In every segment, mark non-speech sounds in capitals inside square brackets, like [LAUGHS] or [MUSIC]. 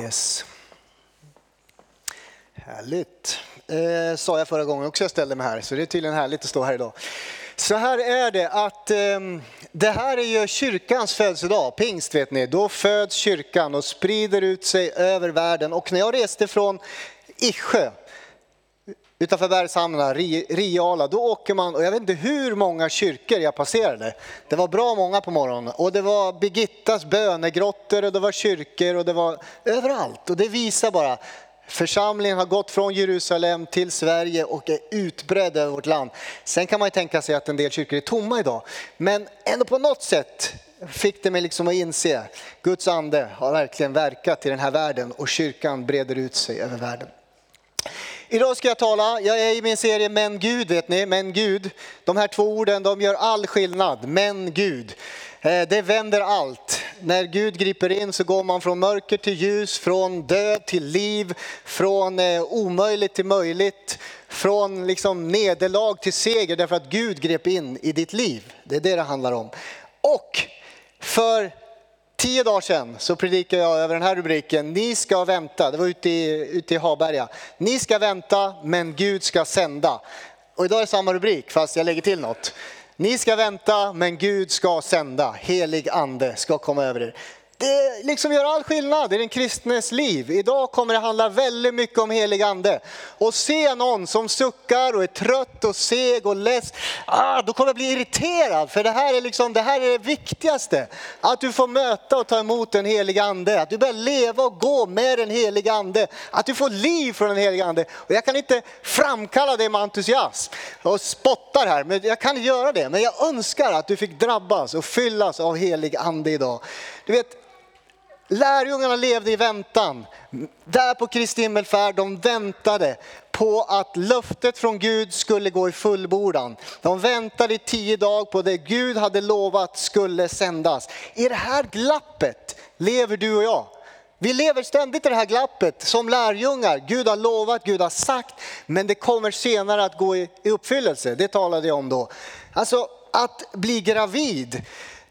Yes. Härligt. Eh, sa jag förra gången också jag ställde mig här, så det är tydligen härligt att stå här idag. Så här är det att eh, det här är ju kyrkans födelsedag, pingst vet ni. Då föds kyrkan och sprider ut sig över världen. Och när jag reste från Issjö utanför Bergshamra, Riala, då åker man, och jag vet inte hur många kyrkor jag passerade. Det var bra många på morgonen och det var Birgittas bönegrottor och det var kyrkor och det var överallt. Och det visar bara, församlingen har gått från Jerusalem till Sverige och är utbredd över vårt land. Sen kan man ju tänka sig att en del kyrkor är tomma idag, men ändå på något sätt fick det mig liksom att inse, Guds ande har verkligen verkat i den här världen och kyrkan breder ut sig över världen. Idag ska jag tala, jag är i min serie Men Gud, vet ni, Men Gud. De här två orden, de gör all skillnad, Men Gud. Eh, det vänder allt. När Gud griper in så går man från mörker till ljus, från död till liv, från eh, omöjligt till möjligt, från liksom nederlag till seger därför att Gud grep in i ditt liv. Det är det det handlar om. Och för tio dagar sedan så predikade jag över den här rubriken, ni ska vänta, det var ute i, ute i Haberga. Ni ska vänta men Gud ska sända. Och idag är det samma rubrik fast jag lägger till något. Ni ska vänta men Gud ska sända, helig ande ska komma över er det liksom gör all skillnad i den kristnes liv. Idag kommer det handla väldigt mycket om helig ande. Och se någon som suckar och är trött och seg och less, ah, då kommer jag bli irriterad. För det här, är liksom, det här är det viktigaste. Att du får möta och ta emot den helige ande. Att du börjar leva och gå med den helige ande. Att du får liv från den helige ande. Och jag kan inte framkalla det med entusiasm och spottar här, men jag kan göra det. Men jag önskar att du fick drabbas och fyllas av helig ande idag. Du vet, Lärjungarna levde i väntan. Där på Kristi himmelfärd, de väntade på att löftet från Gud skulle gå i fullbordan. De väntade i tio dagar på det Gud hade lovat skulle sändas. I det här glappet lever du och jag. Vi lever ständigt i det här glappet som lärjungar. Gud har lovat, Gud har sagt, men det kommer senare att gå i uppfyllelse. Det talade jag om då. Alltså att bli gravid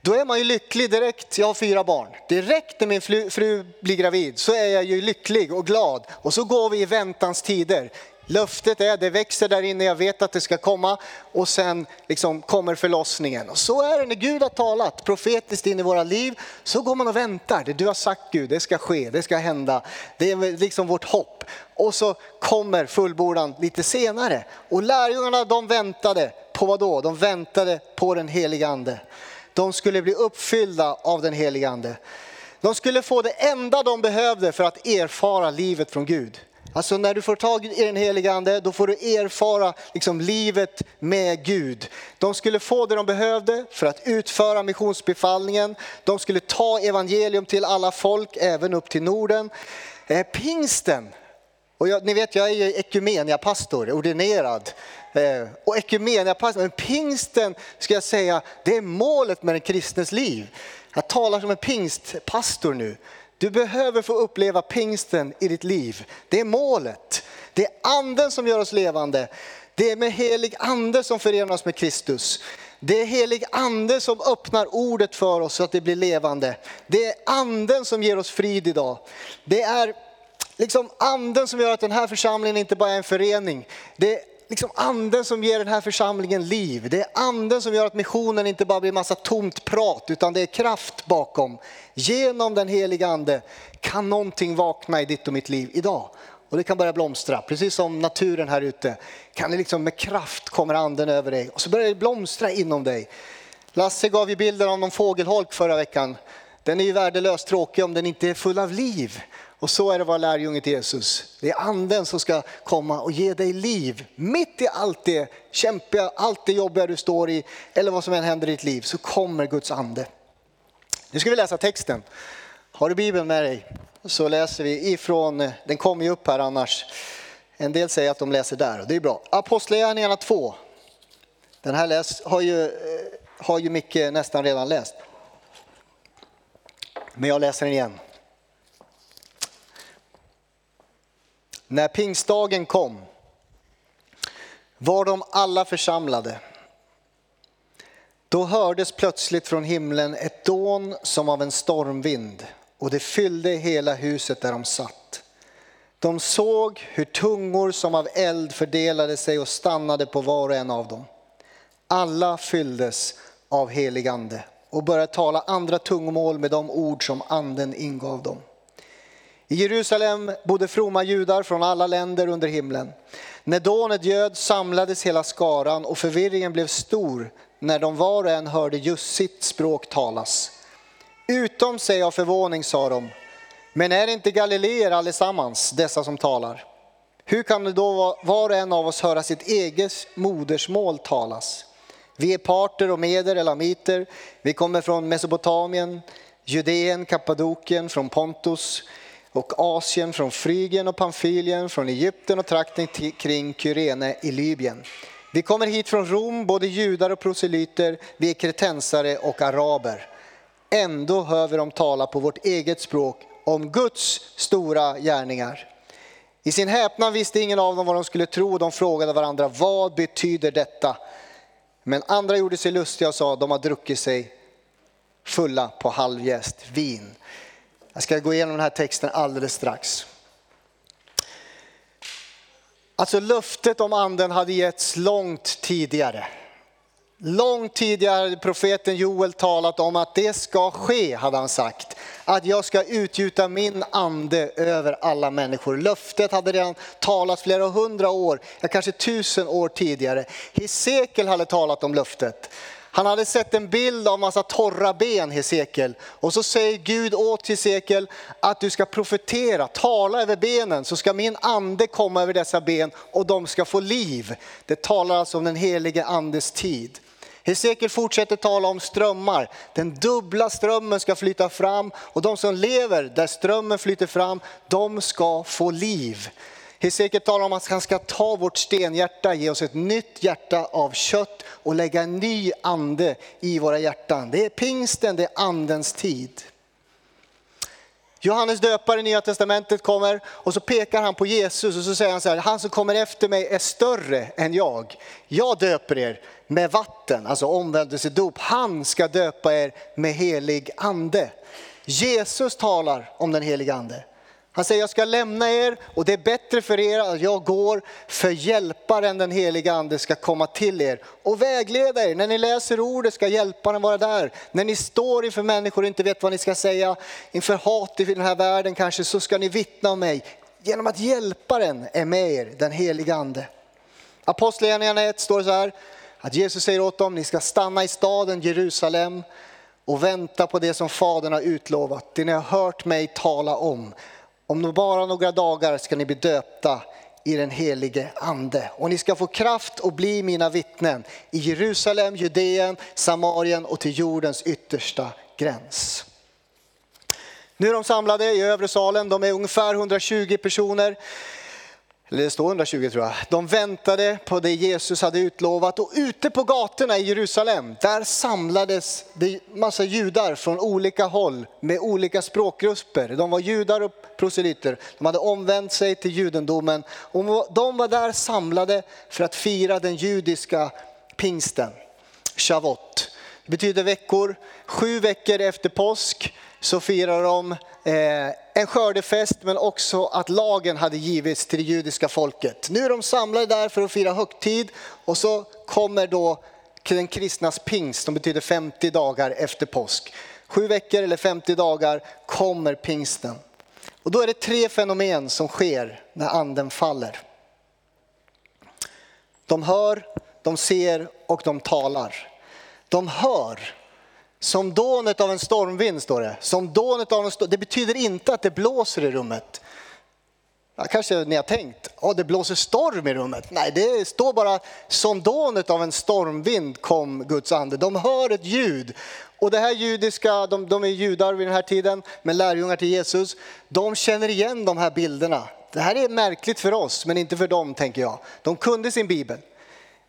då är man ju lycklig direkt. Jag har fyra barn. Direkt när min fru, fru blir gravid så är jag ju lycklig och glad. Och så går vi i väntans tider. Löftet är, det växer där inne, jag vet att det ska komma och sen liksom kommer förlossningen. Och så är det när Gud har talat profetiskt in i våra liv, så går man och väntar. Det du har sagt Gud, det ska ske, det ska hända. Det är liksom vårt hopp. Och så kommer fullbordan lite senare. Och lärjungarna de väntade på vad då? De väntade på den heliga ande. De skulle bli uppfyllda av den helige Ande. De skulle få det enda de behövde för att erfara livet från Gud. Alltså när du får tag i den helige Ande, då får du erfara liksom livet med Gud. De skulle få det de behövde för att utföra missionsbefallningen. De skulle ta evangelium till alla folk, även upp till Norden. Eh, pingsten, och jag, ni vet jag är ju ekumeniapastor, ordinerad. Eh, och ekumeniapastor, men pingsten ska jag säga, det är målet med den kristnes liv. Jag talar som en pingstpastor nu. Du behöver få uppleva pingsten i ditt liv. Det är målet. Det är anden som gör oss levande. Det är med helig ande som förenar oss med Kristus. Det är helig ande som öppnar ordet för oss så att det blir levande. Det är anden som ger oss frid idag. Det är liksom anden som gör att den här församlingen inte bara är en förening. Det är liksom anden som ger den här församlingen liv. Det är anden som gör att missionen inte bara blir massa tomt prat utan det är kraft bakom. Genom den heliga ande kan någonting vakna i ditt och mitt liv idag. Och det kan börja blomstra, precis som naturen här ute. Kan det liksom med kraft kommer anden över dig och så börjar det blomstra inom dig. Lasse gav ju bilden av någon fågelholk förra veckan. Den är ju värdelöst tråkig om den inte är full av liv. Och så är det att vara lärjunge till Jesus. Det är anden som ska komma och ge dig liv. Mitt i allt det kämpiga, allt det jobbiga du står i eller vad som än händer i ditt liv så kommer Guds ande. Nu ska vi läsa texten. Har du Bibeln med dig så läser vi ifrån, den kommer ju upp här annars. En del säger att de läser där och det är bra. Apostlagärningarna 2. Den här läs, har, ju, eh, har ju Micke nästan redan läst. Men jag läser den igen. När pingstdagen kom var de alla församlade. Då hördes plötsligt från himlen ett dån som av en stormvind och det fyllde hela huset där de satt. De såg hur tungor som av eld fördelade sig och stannade på var och en av dem. Alla fylldes av helig ande och började tala andra tungomål med de ord som anden ingav dem. I Jerusalem bodde fromma judar från alla länder under himlen. När dånet göd samlades hela skaran och förvirringen blev stor när de var och en hörde just sitt språk talas. Utom sig av förvåning sa de, men är det inte galileer allesammans, dessa som talar? Hur kan det då var och en av oss höra sitt eget modersmål talas? Vi är parter och meder, elamiter, vi kommer från Mesopotamien, Judeen, Kappadokien, från Pontus och Asien, från Frygien och Pamfylien, från Egypten och trakten kring Kyrene i Libyen. Vi kommer hit från Rom, både judar och proselyter, vi är kretensare och araber. Ändå hör vi dem tala på vårt eget språk om Guds stora gärningar. I sin häpnad visste ingen av dem vad de skulle tro och de frågade varandra, vad betyder detta? Men andra gjorde sig lustiga och sa, de har druckit sig fulla på halvjäst vin. Jag ska gå igenom den här texten alldeles strax. Alltså löftet om anden hade getts långt tidigare. Långt tidigare hade profeten Joel talat om att det ska ske, hade han sagt. Att jag ska utgjuta min ande över alla människor. Löftet hade redan talats flera hundra år, ja kanske tusen år tidigare. Hesekiel hade talat om löftet. Han hade sett en bild av massa torra ben, Hesekiel. Och så säger Gud åt Hesekiel att du ska profetera, tala över benen, så ska min ande komma över dessa ben och de ska få liv. Det talar alltså om den helige andes tid. Hesekiel fortsätter tala om strömmar. Den dubbla strömmen ska flyta fram och de som lever där strömmen flyter fram, de ska få liv. Hesekiel talar om att han ska ta vårt stenhjärta, ge oss ett nytt hjärta av kött och lägga en ny ande i våra hjärtan. Det är pingsten, det är andens tid. Johannes döpare i Nya Testamentet kommer och så pekar han på Jesus och så säger han så här, han som kommer efter mig är större än jag. Jag döper er med vatten, alltså omvändelsedop. Han ska döpa er med helig ande. Jesus talar om den heliga ande. Han säger jag ska lämna er och det är bättre för er att jag går för hjälparen den heliga ande ska komma till er och vägleda er. När ni läser ordet ska hjälparen vara där. När ni står inför människor och inte vet vad ni ska säga, inför hat i den här världen kanske, så ska ni vittna om mig. Genom att hjälparen är med er, den heliga ande. Apostlagärningarna 1 står så här, att Jesus säger åt dem, ni ska stanna i staden Jerusalem och vänta på det som Fadern har utlovat, det ni har hört mig tala om. Om bara några dagar ska ni bli döpta i den helige ande. Och ni ska få kraft att bli mina vittnen i Jerusalem, Judeen, Samarien och till jordens yttersta gräns. Nu är de samlade i övre salen, de är ungefär 120 personer eller det står 120 tror jag. De väntade på det Jesus hade utlovat och ute på gatorna i Jerusalem, där samlades det massa judar från olika håll med olika språkgrupper. De var judar och proselyter. De hade omvänt sig till judendomen och de var där samlade för att fira den judiska pingsten, shavot. Det betyder veckor. Sju veckor efter påsk så firar de eh, en skördefest men också att lagen hade givits till det judiska folket. Nu är de samlade där för att fira högtid och så kommer då den kristnas pingst som betyder 50 dagar efter påsk. Sju veckor eller 50 dagar kommer pingsten. Och då är det tre fenomen som sker när anden faller. De hör, de ser och de talar. De hör som dånet av en stormvind står det. Som dånet av en storm. Det betyder inte att det blåser i rummet. Ja, kanske ni har tänkt, oh, det blåser storm i rummet. Nej, det står bara som dånet av en stormvind kom Guds ande. De hör ett ljud. Och det här judiska, de, de är judar vid den här tiden, men lärjungar till Jesus. De känner igen de här bilderna. Det här är märkligt för oss, men inte för dem tänker jag. De kunde sin bibel.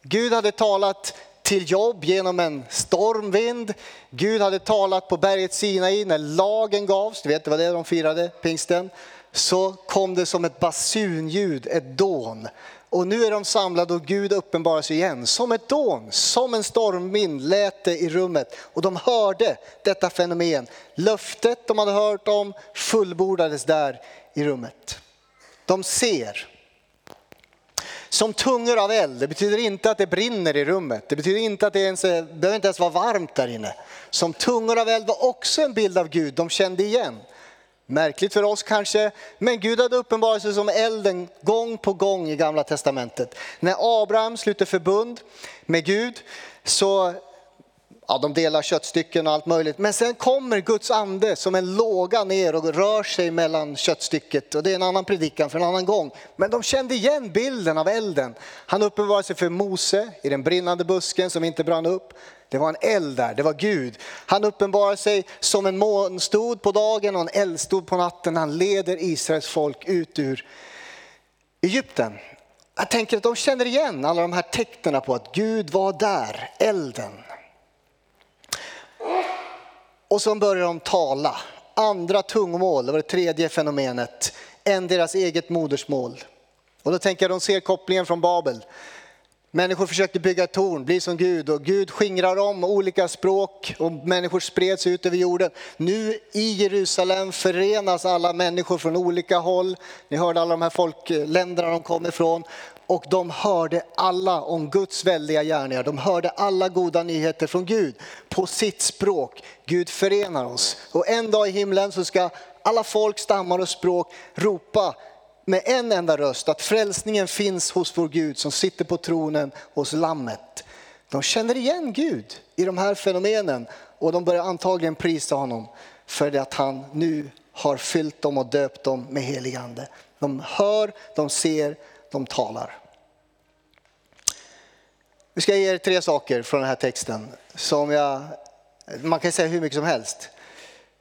Gud hade talat till jobb genom en stormvind. Gud hade talat på berget Sinai när lagen gavs. Du vet, det var det de firade, pingsten. så kom det som ett basunljud, ett dån. Och nu är de samlade och Gud uppenbarar sig igen. Som ett dån, som en stormvind lät det i rummet. Och de hörde detta fenomen. Löftet de hade hört om fullbordades där i rummet. De ser. Som tungor av eld. Det betyder inte att det brinner i rummet. Det betyder inte att det ens eh, är, behöver inte ens vara varmt där inne. Som tungor av eld var också en bild av Gud de kände igen. Märkligt för oss kanske, men Gud hade uppenbarat sig som elden gång på gång i gamla testamentet. När Abraham sluter förbund med Gud så ja, de delar köttstycken och allt möjligt. Men sen kommer Guds ande som en låga ner och rör sig mellan köttstycket. Och det är en annan predikan för en annan gång. Men de kände igen bilden av elden. Han uppenbarade sig för Mose i den brinnande busken som inte brann upp. Det var en eld där, det var Gud. Han uppenbarar sig som en månstod på dagen och en eldstod på natten. Han leder Israels folk ut ur Egypten. Jag tänker att de känner igen alla de här tecknen på att Gud var där, elden. Och så börjar de tala. Andra tungomål, det var det tredje fenomenet, än deras eget modersmål. Och då tänker jag de ser kopplingen från Babel. Människor försökte bygga torn, bli som Gud och Gud skingrar om olika språk och människor spreds ut över jorden. Nu i Jerusalem förenas alla människor från olika håll. Ni hörde alla de här folkländerna de kom ifrån och de hörde alla om Guds väldiga gärningar. De hörde alla goda nyheter från Gud på sitt språk. Gud förenar oss och en dag i himlen så ska alla folk, stammar och språk ropa med en enda röst att frälsningen finns hos vår Gud som sitter på tronen hos lammet. De känner igen Gud i de här fenomenen och de börjar antagligen prisa honom för det att han nu har fyllt dem och döpt dem med helig ande. De hör, de ser, de talar. Vi ska ge er tre saker från den här texten som jag, man kan säga hur mycket som helst.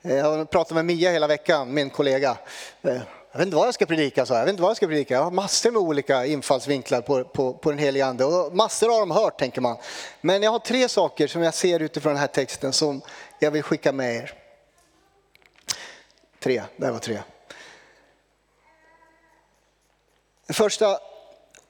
Eh, jag har pratat med Mia hela veckan, min kollega. Eh, jag vet inte vad jag ska predika, så jag. jag vet inte vad jag ska predika. Jag har massor med olika infallsvinklar på, på, på den heliga ande och massor har de hört tänker man. Men jag har tre saker som jag ser utifrån den här texten som jag vill skicka med er. Tre, det var tre. Den första,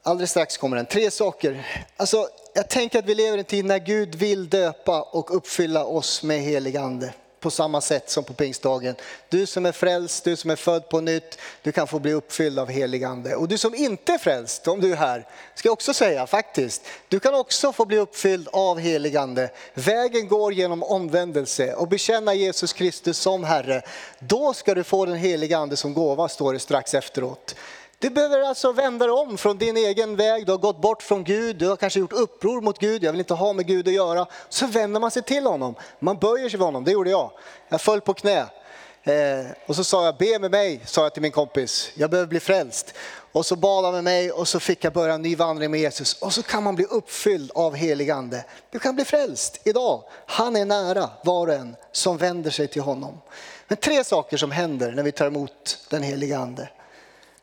alldeles strax kommer den. Tre saker. Alltså, jag tänker att vi lever i en tid när Gud vill döpa och uppfylla oss med helig ande på samma sätt som på pingstdagen. Du som är frälst, du som är född på nytt, du kan få bli uppfylld av helig ande. Och du som inte är frälst, om du är här, ska jag också säga faktiskt, du kan också få bli uppfylld av helig ande. Vägen går genom omvändelse och bekänna Jesus Kristus som Herre. Då ska du få den heliga ande som gåva, står det strax efteråt. Du behöver alltså vända dig om från din egen väg, du har gått bort från Gud, du har kanske gjort uppror mot Gud, jag vill inte ha med Gud att göra. Så vänder man sig till honom, man böjer sig för honom, det gjorde jag. Jag föll på knä. Eh, och så sa jag, be med mig, sa jag till min kompis, jag behöver bli frälst. Och så bad han med mig och så fick jag börja en ny vandring med Jesus. Och så kan man bli uppfylld av helig ande. Du kan bli frälst idag. Han är nära var och en som vänder sig till honom. Men tre saker som händer när vi tar emot den heliga ande.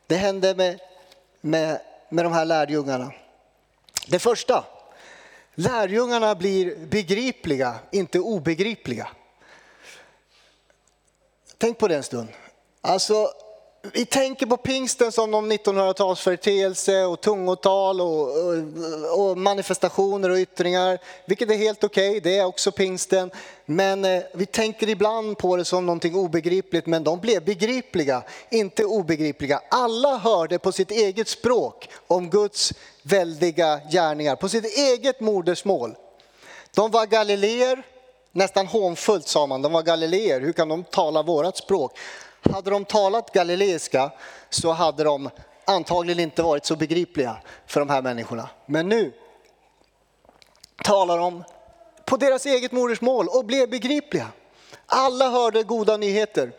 Det hände med, med, med de här lärjungarna. Det första, lärjungarna blir begripliga, inte obegripliga. Tänk på det en stund. Alltså, vi tänker på pingsten som någon 1900-talsföreteelse och tungotal och, och, och, manifestationer och yttringar, vilket är helt okej, okay, det är också pingsten. Men eh, vi tänker ibland på det som någonting obegripligt, men de blev begripliga, inte obegripliga. Alla hörde på sitt eget språk om Guds väldiga gärningar, på sitt eget modersmål. De var galileer, nästan hånfullt sa man, de var galileer, hur kan de tala vårat språk? Hade de talat galileiska så hade de antagligen inte varit så begripliga för de här människorna. Men nu talar de på deras eget modersmål och blev begripliga. Alla hörde goda nyheter.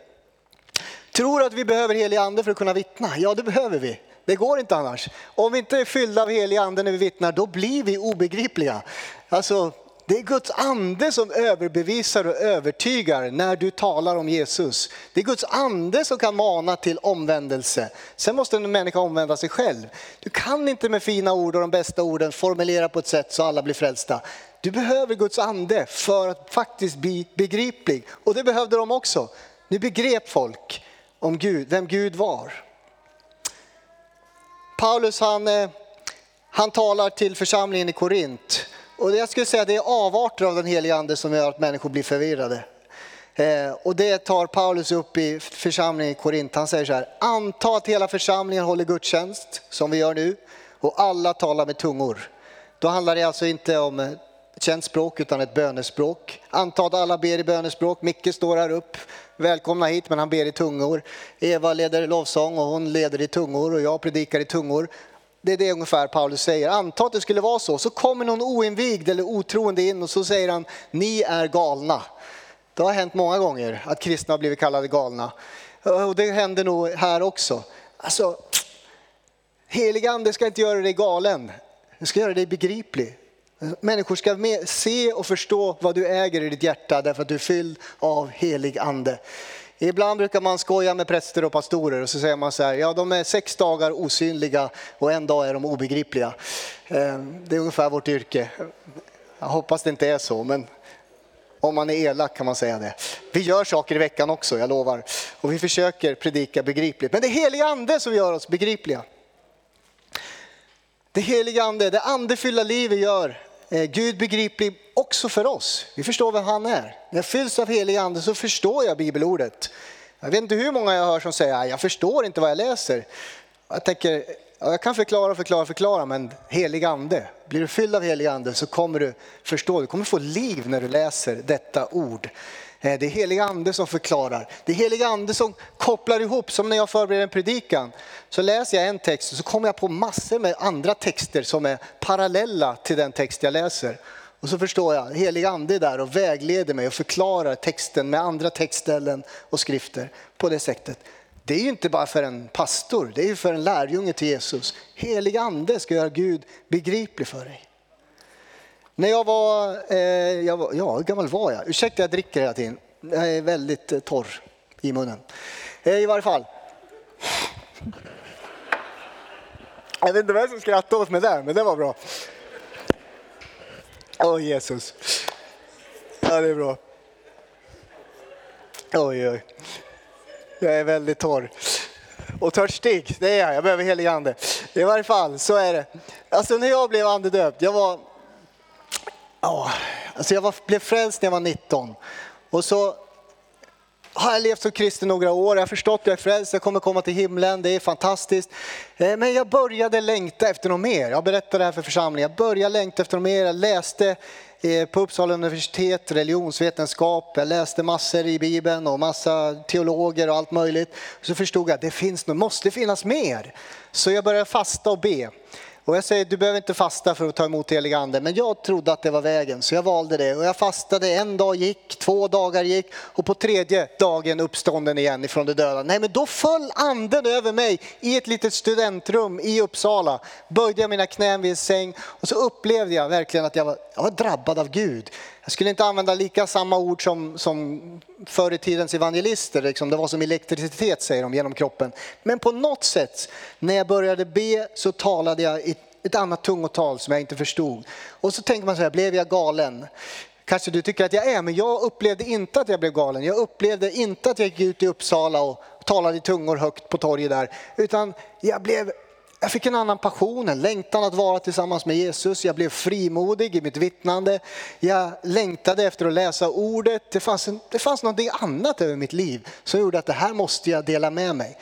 Tror att vi behöver helig ande för att kunna vittna? Ja, det behöver vi. Det går inte annars. Om vi inte är fyllda av helig ande när vi vittnar, då blir vi obegripliga. Alltså, det är Guds ande som överbevisar och övertygar när du talar om Jesus. Det är Guds ande som kan mana till omvändelse. Sen måste en människa omvända sig själv. Du kan inte med fina ord och de bästa orden formulera på ett sätt så alla blir frälsta. Du behöver Guds ande för att faktiskt bli begriplig. Och det behövde de också. Nu begrep folk om Gud, vem Gud var. Paulus han, eh, han talar till församlingen i Korint. Och jag skulle säga att det är avarter av den heliga ande som gör att människor blir förvirrade. Eh, och det tar Paulus upp i församlingen i Korint. Han säger så här, anta att hela församlingen håller gudstjänst som vi gör nu och alla talar med tungor. Då handlar det alltså inte om ett känt språk utan ett bönespråk. Anta att alla ber i bönespråk. Micke står här upp. Välkomna hit men han ber i tungor. Eva leder lovsång och hon leder i tungor och jag predikar i tungor. Det är det ungefär Paulus säger. Anta att det skulle vara så. Så kommer någon oinvigd eller otroende in och så säger han, ni är galna. Det har hänt många gånger att kristna har blivit kallade galna. Och det händer nog här också. Alltså, helig ande ska inte göra dig galen. Den ska göra dig begriplig. Människor ska se och förstå vad du äger i ditt hjärta därför att du är fylld av helig ande. Ibland brukar man skoja med präster och pastorer och så säger man så här, ja de är sex dagar osynliga och en dag är de obegripliga. Ehm, det är ungefär vårt yrke. Jag hoppas det inte är så, men om man är elak kan man säga det. Vi gör saker i veckan också, jag lovar. Och vi försöker predika begripligt. Men det är heliga ande som gör oss begripliga. Det heliga ande, det andefyllda livet gör Eh, Gud begriplig också för oss. Vi förstår vem han är. När jag fylls av helig ande så förstår jag bibelordet. Jag vet inte hur många jag hör som säger att jag förstår inte vad jag läser. Jag tänker, jag kan förklara, förklara, förklara, men helig ande. Blir du fylld av helig ande så kommer du förstå, du kommer få liv när du läser detta ord. Eh, det är helig ande som förklarar. Det är helig ande som kopplar ihop, som när jag förbereder en predikan. Så läser jag en text och så kommer jag på massor med andra texter som är parallella till den text jag läser. Och så förstår jag, helig ande är där och vägleder mig och förklarar texten med andra textställen och skrifter på det sättet. Det är ju inte bara för en pastor, det är ju för en lärjunge till Jesus. Helig ande ska göra Gud begriplig för dig. När jag var, eh, jag var, ja hur gammal var jag? Ursäkta jag dricker hela tiden. Jag är väldigt eh, torr i munnen. Eh, I varje fall. Jag vet inte vem som skrattade åt mig där, men det var bra. Åh oh, Jesus. Ja, det är bra. Oj, oj. Jag är väldigt torr. Och törstig, det är jag. Jag behöver helig ande. I varje fall, så är det. Alltså när jag blev andedöpt, jag var Ja, alltså jag var, blev frälst när jag var 19. Och så har jag levt som kristen några år, jag har förstått att jag är frälst, jag kommer komma till himlen, det är fantastiskt. Eh, men jag började längta efter något mer. Jag berättade det här för församlingen. Jag började längta efter något mer. Jag läste eh, på Uppsala universitet religionsvetenskap, jag läste massor i Bibeln och massa teologer och allt möjligt. Så förstod jag att det finns, det måste finnas mer. Så jag började fasta och be. Och jag säger, du behöver inte fasta för att ta emot helig ande, men jag trodde att det var vägen, så jag valde det. Och jag fastade, en dag gick, två dagar gick och på tredje dagen uppstånden igen ifrån de döda. Nej, men då föll anden över mig i ett litet studentrum i Uppsala. Böjde jag mina knän vid en säng och så upplevde jag verkligen att jag var, jag var drabbad av Gud. Jag skulle inte använda lika samma ord som, som förr i tidens evangelister, liksom. det var som elektricitet säger de genom kroppen. Men på något sätt, när jag började be så talade jag i ett annat tungotal som jag inte förstod. Och så tänker man så här, blev jag galen? Kanske du tycker att jag är, men jag upplevde inte att jag blev galen. Jag upplevde inte att jag gick ut i Uppsala och talade i tungor högt på torget där, utan jag blev jag fick en annan passion, en längtan att vara tillsammans med Jesus. Jag blev frimodig i mitt vittnande. Jag längtade efter att läsa ordet. Det fanns, en, det fanns någonting annat över mitt liv som gjorde att det här måste jag dela med mig.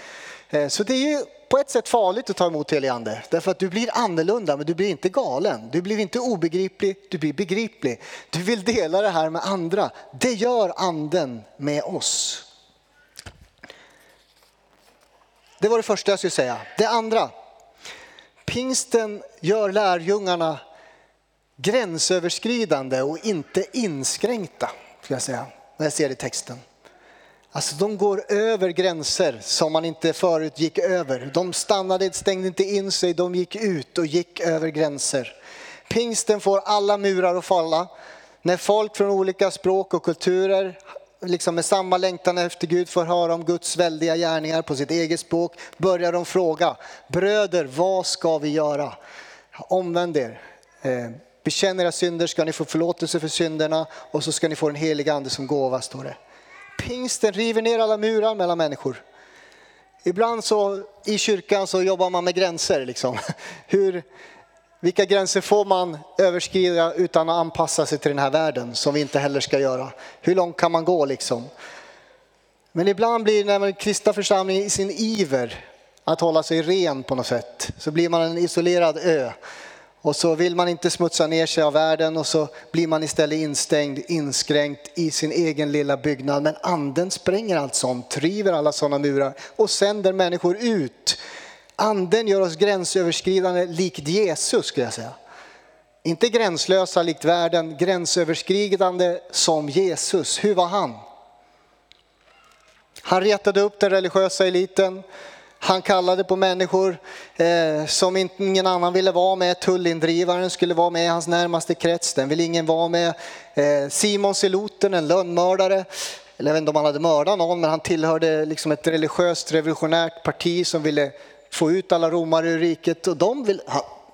Eh, så det är ju på ett sätt farligt att ta emot helig ande. Därför att du blir annorlunda men du blir inte galen. Du blir inte obegriplig, du blir begriplig. Du vill dela det här med andra. Det gör anden med oss. Det var det första jag skulle säga. Det andra. Pingsten gör lärjungarna gränsöverskridande och inte inskränkta. Ska jag säga, när jag ser det i texten. Alltså de går över gränser som man inte förut gick över. De stannade, stängde inte in sig, de gick ut och gick över gränser. Pingsten får alla murar att falla. När folk från olika språk och kulturer liksom med samma längtan efter Gud får höra om Guds väldiga gärningar på sitt eget språk börjar de fråga, bröder vad ska vi göra? Omvänd er, eh, bekänn era synder ska ni få förlåtelse för synderna och så ska ni få den heliga ande som gåva står det. Pingsten river ner alla murar mellan människor. Ibland så i kyrkan så jobbar man med gränser. Liksom. [LAUGHS] Hur, vilka gränser får man överskrida utan att anpassa sig till den här världen som vi inte heller ska göra? Hur långt kan man gå liksom? Men ibland blir det när man kristna församling i sin iver att hålla sig ren på något sätt så blir man en isolerad ö. Och så vill man inte smutsa ner sig av världen och så blir man istället instängd, inskränkt i sin egen lilla byggnad. Men anden spränger allt sånt, river alla sådana murar och sänder människor ut. Anden gör oss gränsöverskridande likt Jesus skulle jag säga. Inte gränslösa likt världen, gränsöverskridande som Jesus. Hur var han? Han retade upp den religiösa eliten. Han kallade på människor eh, som ingen annan ville vara med. Tullindrivaren skulle vara med i hans närmaste krets. Den vill ingen vara med. Eh, Simon Seloten, en lönnmördare. Eller jag vet inte om han hade mördat någon, men han tillhörde liksom ett religiöst revolutionärt parti som ville få ut alla romare ur riket. Och de vill,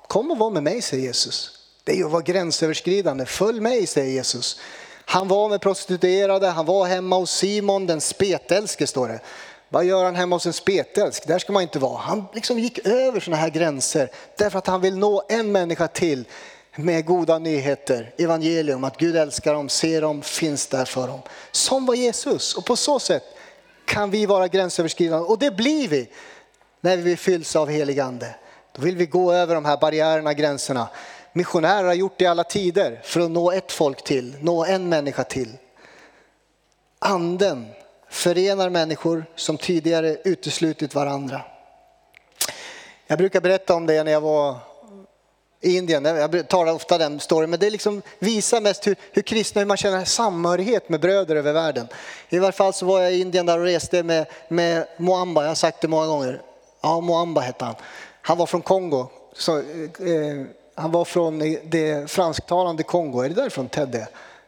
kom och var med mig, säger Jesus. Det är ju att vara gränsöverskridande. Följ mig, säger Jesus. Han var med prostituerade, han var hemma hos Simon den spetälske står det. Vad gör han hemma hos en spetälsk? Där ska man inte vara. Han liksom gick över sådana här gränser därför att han vill nå en människa till med goda nyheter, evangelium, att Gud älskar dem, ser dem, finns där för dem. Som var Jesus och på så sätt kan vi vara gränsöverskridande och det blir vi när vi fylls av helig ande. Då vill vi gå över de här barriärerna, gränserna. Missionärer har gjort det i alla tider för att nå ett folk till, nå en människa till. Anden förenar människor som tidigare uteslutit varandra. Jag brukar berätta om det när jag var i Indien. Jag talar ofta den storyn, men det liksom visar mest hur, hur kristna, hur man känner samhörighet med bröder över världen. I varje fall så var jag i Indien där och reste med, med Moamba, jag har sagt det många gånger. Ja, Moamba hette han. Han var från Kongo. Så, eh, han var från det fransktalande Kongo. Är det därifrån Ted är?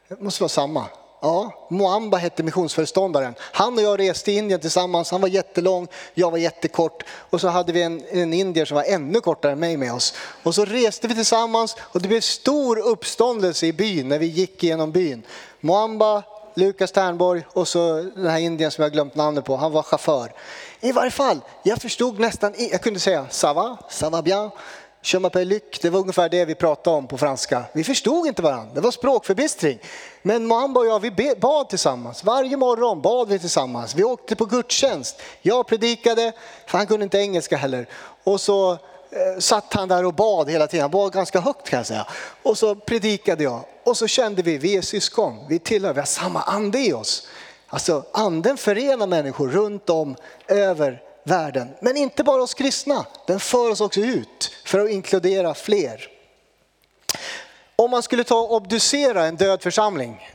Det måste vara samma. Ja, Moamba hette missionsföreståndaren. Han och jag reste i Indien tillsammans. Han var jättelång, jag var jättekort. Och så hade vi en, en indier som var ännu kortare än mig med oss. Och så reste vi tillsammans och det blev stor uppståndelse i byn när vi gick igenom byn. Moamba, Lukas Ternborg och så den här indien som jag glömt namnet på, han var chaufför. I varje fall, jag förstod nästan, jag kunde säga “sava”, “sava bien. Je m'appelle det var ungefär det vi pratade om på franska. Vi förstod inte varandra, det var språkförbistring. Men Moamba och jag, vi bad tillsammans. Varje morgon bad vi tillsammans. Vi åkte på gudstjänst. Jag predikade, för han kunde inte engelska heller. Och så eh, satt han där och bad hela tiden. Han bad ganska högt kan jag säga. Och så predikade jag. Och så kände vi, vi är syskon, vi tillhör, vi har samma ande i oss. Alltså anden förenar människor runt om över världen. Men inte bara oss kristna, den för oss också ut för att inkludera fler. Om man skulle ta och obducera en död församling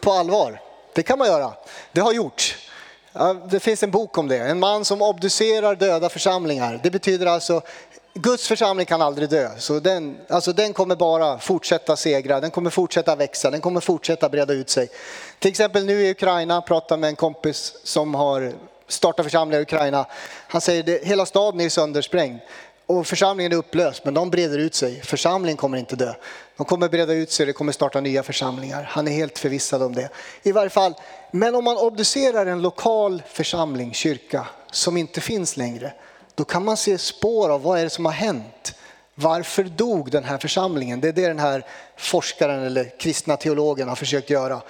på allvar, det kan man göra, det har gjorts. Det finns en bok om det, en man som obducerar döda församlingar. Det betyder alltså Guds församling kan aldrig dö, så den, alltså den kommer bara fortsätta segra, den kommer fortsätta växa, den kommer fortsätta breda ut sig. Till exempel nu i Ukraina, pratar med en kompis som har startar församlingar i Ukraina. Han säger att hela staden är söndersprängd och församlingen är upplöst, men de breder ut sig. Församlingen kommer inte dö. De kommer breda ut sig, det kommer starta nya församlingar. Han är helt förvissad om det. I varje fall, men om man obducerar en lokal församling, kyrka, som inte finns längre, då kan man se spår av vad är det som har hänt. Varför dog den här församlingen? Det är det den här forskaren eller kristna teologen har försökt göra.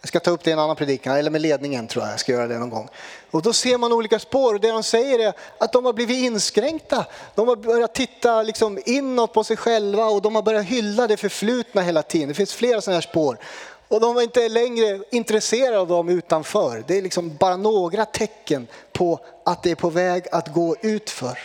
Jag ska ta upp det i en annan predikan, eller med ledningen tror jag jag ska göra det någon gång. Och då ser man olika spår och det de säger är att de har blivit inskränkta. De har börjat titta liksom inåt på sig själva och de har börjat hylla det förflutna hela tiden. Det finns flera sådana här spår. Och de var inte längre intresserade av dem utanför. Det är liksom bara några tecken på att det är på väg att gå utför.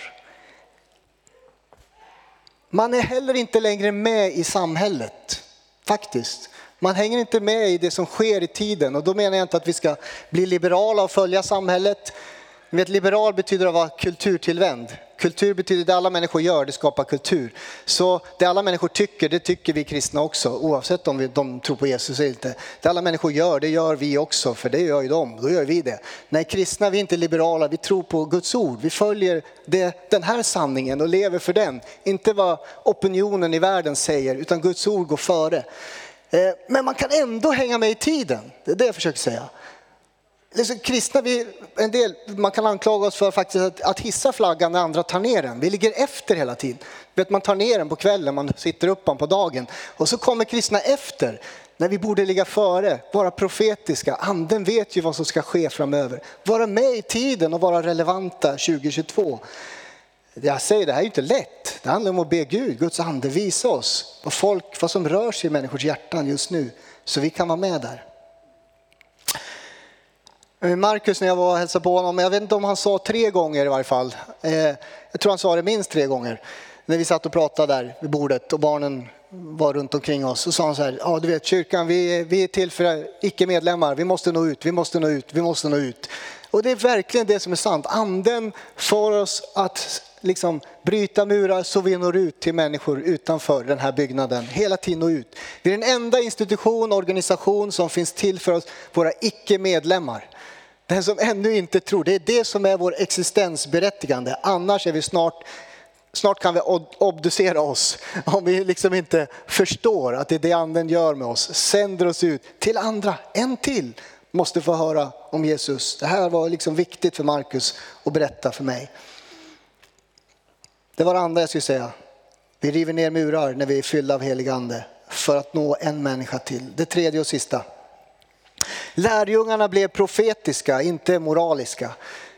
Man är heller inte längre med i samhället, faktiskt. Man hänger inte med i det som sker i tiden och då menar jag inte att vi ska bli liberala och följa samhället. Ni vet, liberal betyder att vara kulturtillvänd. Kultur betyder det alla människor gör, det skapar kultur. Så det alla människor tycker, det tycker vi kristna också, oavsett om de tror på Jesus eller inte. Det alla människor gör, det gör vi också, för det gör ju de, då gör vi det. Nej, kristna, vi är inte liberala, vi tror på Guds ord. Vi följer det, den här sanningen och lever för den. Inte vad opinionen i världen säger, utan Guds ord går före. Eh, men man kan ändå hänga med i tiden, det är det jag försöker säga. liksom, kristna, vi, en del, man kan anklaga oss för faktiskt att, att hissa flaggan när andra tar ner den. Vi ligger efter hela tiden. Vet, man tar ner den på kvällen, man sitter upp den på dagen. Och så kommer kristna efter när vi borde ligga före, vara profetiska. Anden vet ju vad som ska ske framöver. Vara med i tiden och vara relevanta 2022. Jag säger det här är ju inte lätt. Det handlar om att be Gud, Guds ande, visa oss vad, folk, vad som rör sig i människors hjärtan just nu. Så vi kan vara med där. Eh, Markus när jag var och hälsade på honom, jag vet inte om han sa tre gånger i varje fall. Eh, jag tror han sa det minst tre gånger. När vi satt och pratade där vid bordet och barnen var runt omkring oss. Så sa han så här, ja du vet kyrkan vi, vi är till för icke-medlemmar, vi måste nå ut, vi måste nå ut, vi måste nå ut. Och det är verkligen det som är sant. Anden får oss att liksom bryta murar så vi når ut till människor utanför den här byggnaden. Hela tiden nå ut. Vi är den enda institution, organisation som finns till för oss, våra icke-medlemmar. Den som ännu inte tror, det är det som är vår existensberättigande. Annars är vi snart Snart kan vi obducera oss [LAUGHS] om vi liksom inte förstår att det är det anden gör med oss. Sänder oss ut till andra, en till måste få höra om Jesus. Det här var liksom viktigt för Markus att berätta för mig. Det var det andra jag skulle säga. Vi river ner murar när vi är fyllda av helig ande för att nå en människa till. Det tredje och sista. Lärjungarna blev profetiska, inte moraliska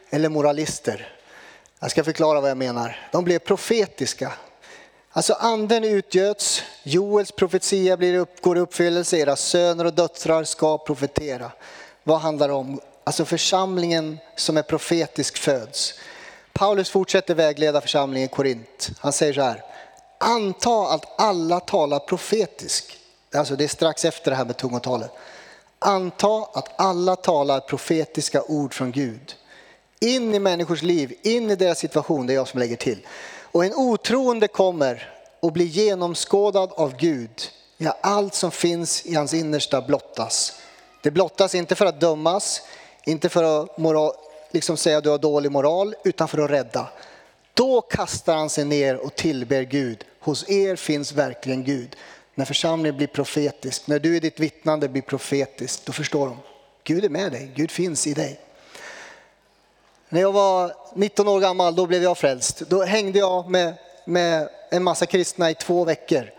eller moralister. Jag ska förklara vad jag menar. De blev profetiska. Alltså anden utgöts, Joels profetia blir upp, går i uppfyllelse, era söner och döttrar ska profetera. Vad handlar det om? Alltså församlingen som är profetisk föds. Paulus fortsätter vägleda församlingen i Korint. Han säger så här, anta att alla talar profetisk. Alltså det är strax efter det här med tungotalet. Anta att alla talar profetiska ord från Gud. In i människors liv, in i deras situation, det är jag som lägger till. Och en otroende kommer och blir genomskådad av Gud. Ja, allt som finns i hans innersta blottas. Det blottas inte för att dömas, inte för att moral, liksom säga att du har dålig moral, utan för att rädda. Då kastar han sig ner och tillber Gud. Hos er finns verkligen Gud. När församlingen blir profetisk, när du i ditt vittnande blir profetisk, då förstår de. Gud är med dig, Gud finns i dig. När jag var 19 år gammal, då blev jag frälst. Då hängde jag med, med en massa kristna i två veckor.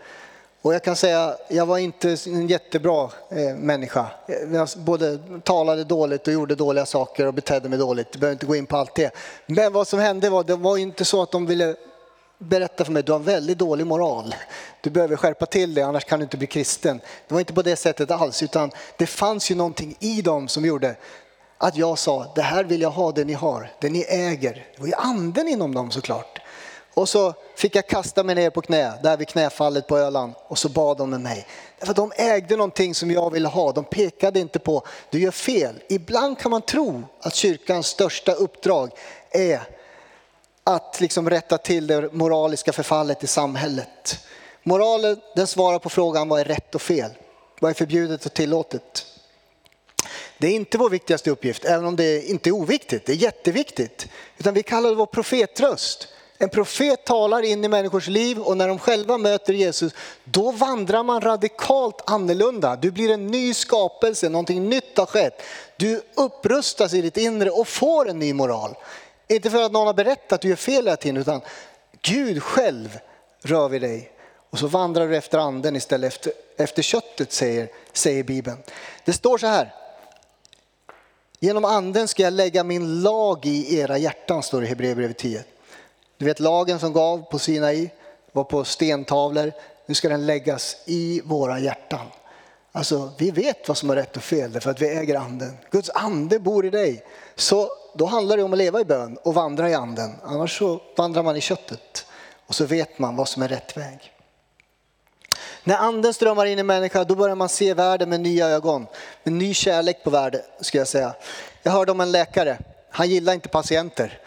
Och jag kan säga, jag var inte en jättebra eh, människa. Jag både talade dåligt och gjorde dåliga saker och betedde mig dåligt. Jag behöver inte gå in på allt det. Men vad som hände var, det var inte så att de ville berätta för mig, du har en väldigt dålig moral. Du behöver skärpa till dig, annars kan du inte bli kristen. Det var inte på det sättet alls, utan det fanns ju någonting i dem som gjorde att jag sa, det här vill jag ha, det ni har, det ni äger. Det var ju anden inom dem såklart. Och så fick jag kasta mig ner på knä, där vid knäfallet på Öland. Och så bad de med mig. Därför de ägde någonting som jag ville ha. De pekade inte på, du gör fel. Ibland kan man tro att kyrkans största uppdrag är att liksom rätta till det moraliska förfallet i samhället. Moralen den svarar på frågan vad är rätt och fel? Vad är förbjudet och tillåtet? Det är inte vår viktigaste uppgift, även om det inte är oviktigt. Det är jätteviktigt. Utan vi kallar det vår profetröst. En profet talar in i människors liv och när de själva möter Jesus, då vandrar man radikalt annorlunda. Du blir en ny skapelse, någonting nytt har skett. Du upprustas i ditt inre och får en ny moral. Inte för att någon har berättat att du gör fel hela tiden, utan Gud själv rör vid dig. Och så vandrar du efter anden istället efter, efter köttet, säger, säger Bibeln. Det står så här, Genom anden ska jag lägga min lag i era hjärtan, står det i Hebreerbrevet 10. Du vet lagen som gav på Sinai var på stentavlor. Nu ska den läggas i våra hjärtan. Alltså, vi vet vad som är rätt och fel därför att vi äger anden. Guds ande bor i dig. Så då handlar det om att leva i bön och vandra i anden. Annars så vandrar man i köttet. Och så vet man vad som är rätt väg. När anden strömmar in i människan då börjar man se världen med nya ögon. Med ny kärlek på världen skulle jag säga. Jag hörde om en läkare, han gillar inte patienter.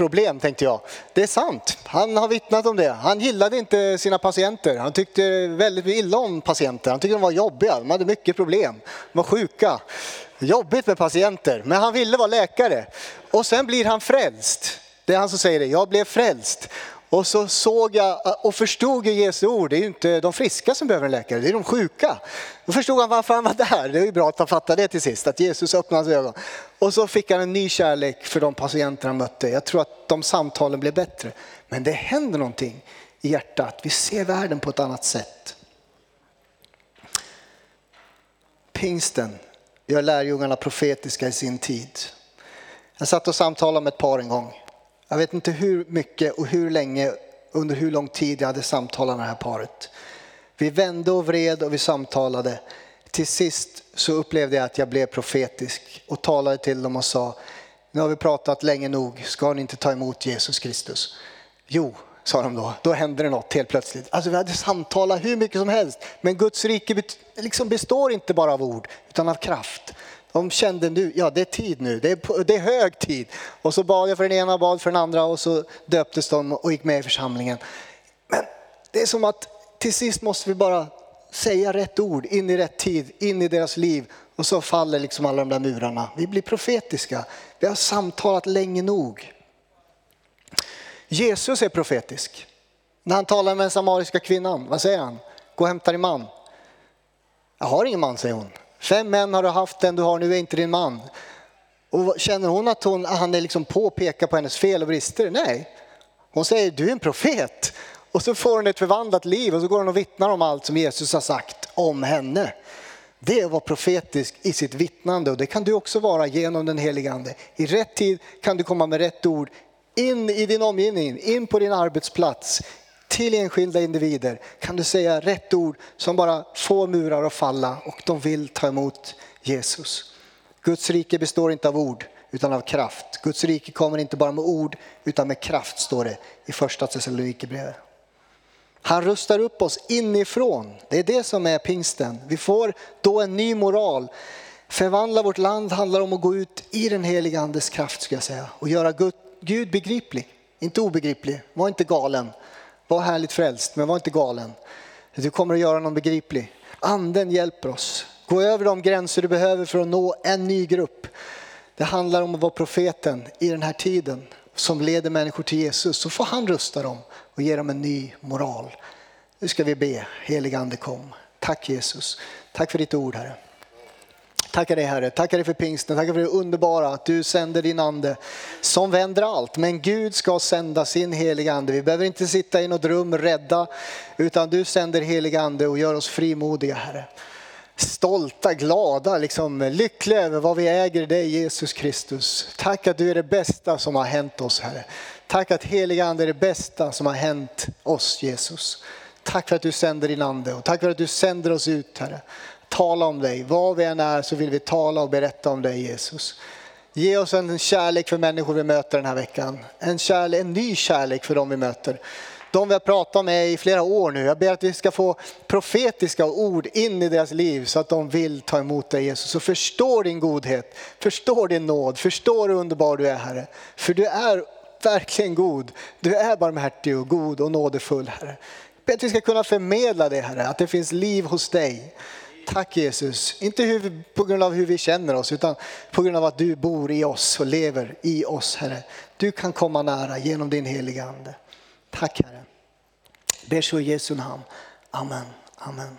Problem tänkte jag. Det är sant, han har vittnat om det. Han gillade inte sina patienter. Han tyckte väldigt illa om patienter. Han tyckte de var jobbiga, de hade mycket problem. De var sjuka. Jobbigt med patienter, men han ville vara läkare. Och sen blir han frälst. Det är han som säger det, jag blev frälst. Och så såg jag och förstod ju Jesu ord. Det är ju inte de friska som behöver en läkare, det är de sjuka. Då förstod han varför han var där. Det är ju bra att han fattade det till sist, att Jesus öppnade hans ögon. Och så fick han en ny kärlek för de patienter han mötte. Jag tror att de samtalen blev bättre. Men det händer någonting i hjärtat. Vi ser världen på ett annat sätt. Pingsten gör lärjungarna profetiska i sin tid. Jag satt och samtalade med ett par en gång. Jag vet inte hur mycket och hur länge, under hur lång tid jag hade samtalat med det här paret. Vi vände och vred och vi samtalade. Till sist så upplevde jag att jag blev profetisk och talade till dem och sa, nu har vi pratat länge nog, ska ni inte ta emot Jesus Kristus? Jo, sa de då. Då hände det något helt plötsligt. Alltså vi hade samtalat hur mycket som helst. Men Guds rike liksom består inte bara av ord utan av kraft. De kände nu, ja det är tid nu, det är, det är hög tid. Och så bad jag för den ena, bad för den andra och så döptes de och gick med i församlingen. Men det är som att till sist måste vi bara säga rätt ord in i rätt tid, in i deras liv och så faller liksom alla de där murarna. Vi blir profetiska. Vi har samtalat länge nog. Jesus är profetisk. När han talar med den samariska kvinnan, vad säger han? Gå och hämta din man. Jag har ingen man, säger hon. Fem män har du haft, den du har nu är inte din man. Och känner hon att hon, han är liksom på och pekar på hennes fel och brister? Nej. Hon säger, du är en profet. Och så får hon ett förvandlat liv och så går hon och vittnar om allt som Jesus har sagt om henne. Det är att vara profetisk i sitt vittnande och det kan du också vara genom den helige Ande. I rätt tid kan du komma med rätt ord in i din omgivning, in på din arbetsplats, till enskilda individer kan du säga rätt ord som bara får murar att falla och de vill ta emot Jesus. Guds rike består inte av ord utan av kraft. Guds rike kommer inte bara med ord utan med kraft står det i första Thessalonikerbrevet. Han rustar upp oss inifrån. Det är det som är pingsten. Vi får då en ny moral. Förvandla vårt land handlar om att gå ut i den heliga andes kraft ska jag säga och göra Gud begriplig, inte obegriplig. Var inte galen. Var härligt frälst, men var inte galen. Du kommer att göra någon begriplig. Anden hjälper oss. Gå över de gränser du behöver för att nå en ny grupp. Det handlar om att vara profeten i den här tiden som leder människor till Jesus. Så får han rusta dem och ge dem en ny moral. Nu ska vi be. Helig Ande kom. Tack Jesus. Tack för ditt ord Herre. Tackar dig Herre, tackar dig för pingsten, tackar för det underbara att du sänder din ande som vänder allt. Men Gud ska sända sin heliga ande. Vi behöver inte sitta i något rum rädda utan du sänder helig ande och gör oss frimodiga Herre. Stolta, glada, liksom, lyckliga över vad vi äger i dig Jesus Kristus. Tack att du är det bästa som har hänt oss Herre. Tack att heliga ande är det bästa som har hänt oss Jesus. Tack för att du sänder din ande och tack för att du sänder oss ut Herre tala om dig. Var vi än är så vill vi tala och berätta om dig Jesus. Ge oss en kärlek för människor vi möter den här veckan. En, kärlek, en ny kärlek för dem vi möter. De vi har pratat med i flera år nu. Jag ber att vi ska få profetiska ord in i deras liv så att de vill ta emot dig Jesus. Och förstår din godhet, förstår din nåd, förstår hur underbar du är Herre. För du är verkligen god. Du är barmhärtig och god och nådefull Herre. Jag ber att vi ska kunna förmedla det Herre, att det finns liv hos dig. Tack Jesus, inte hur, på grund av hur vi känner oss utan på grund av att du bor i oss och lever i oss Herre. Du kan komma nära genom din heliga Ande. Tack Herre. Ber så i Jesu namn. Amen. Amen.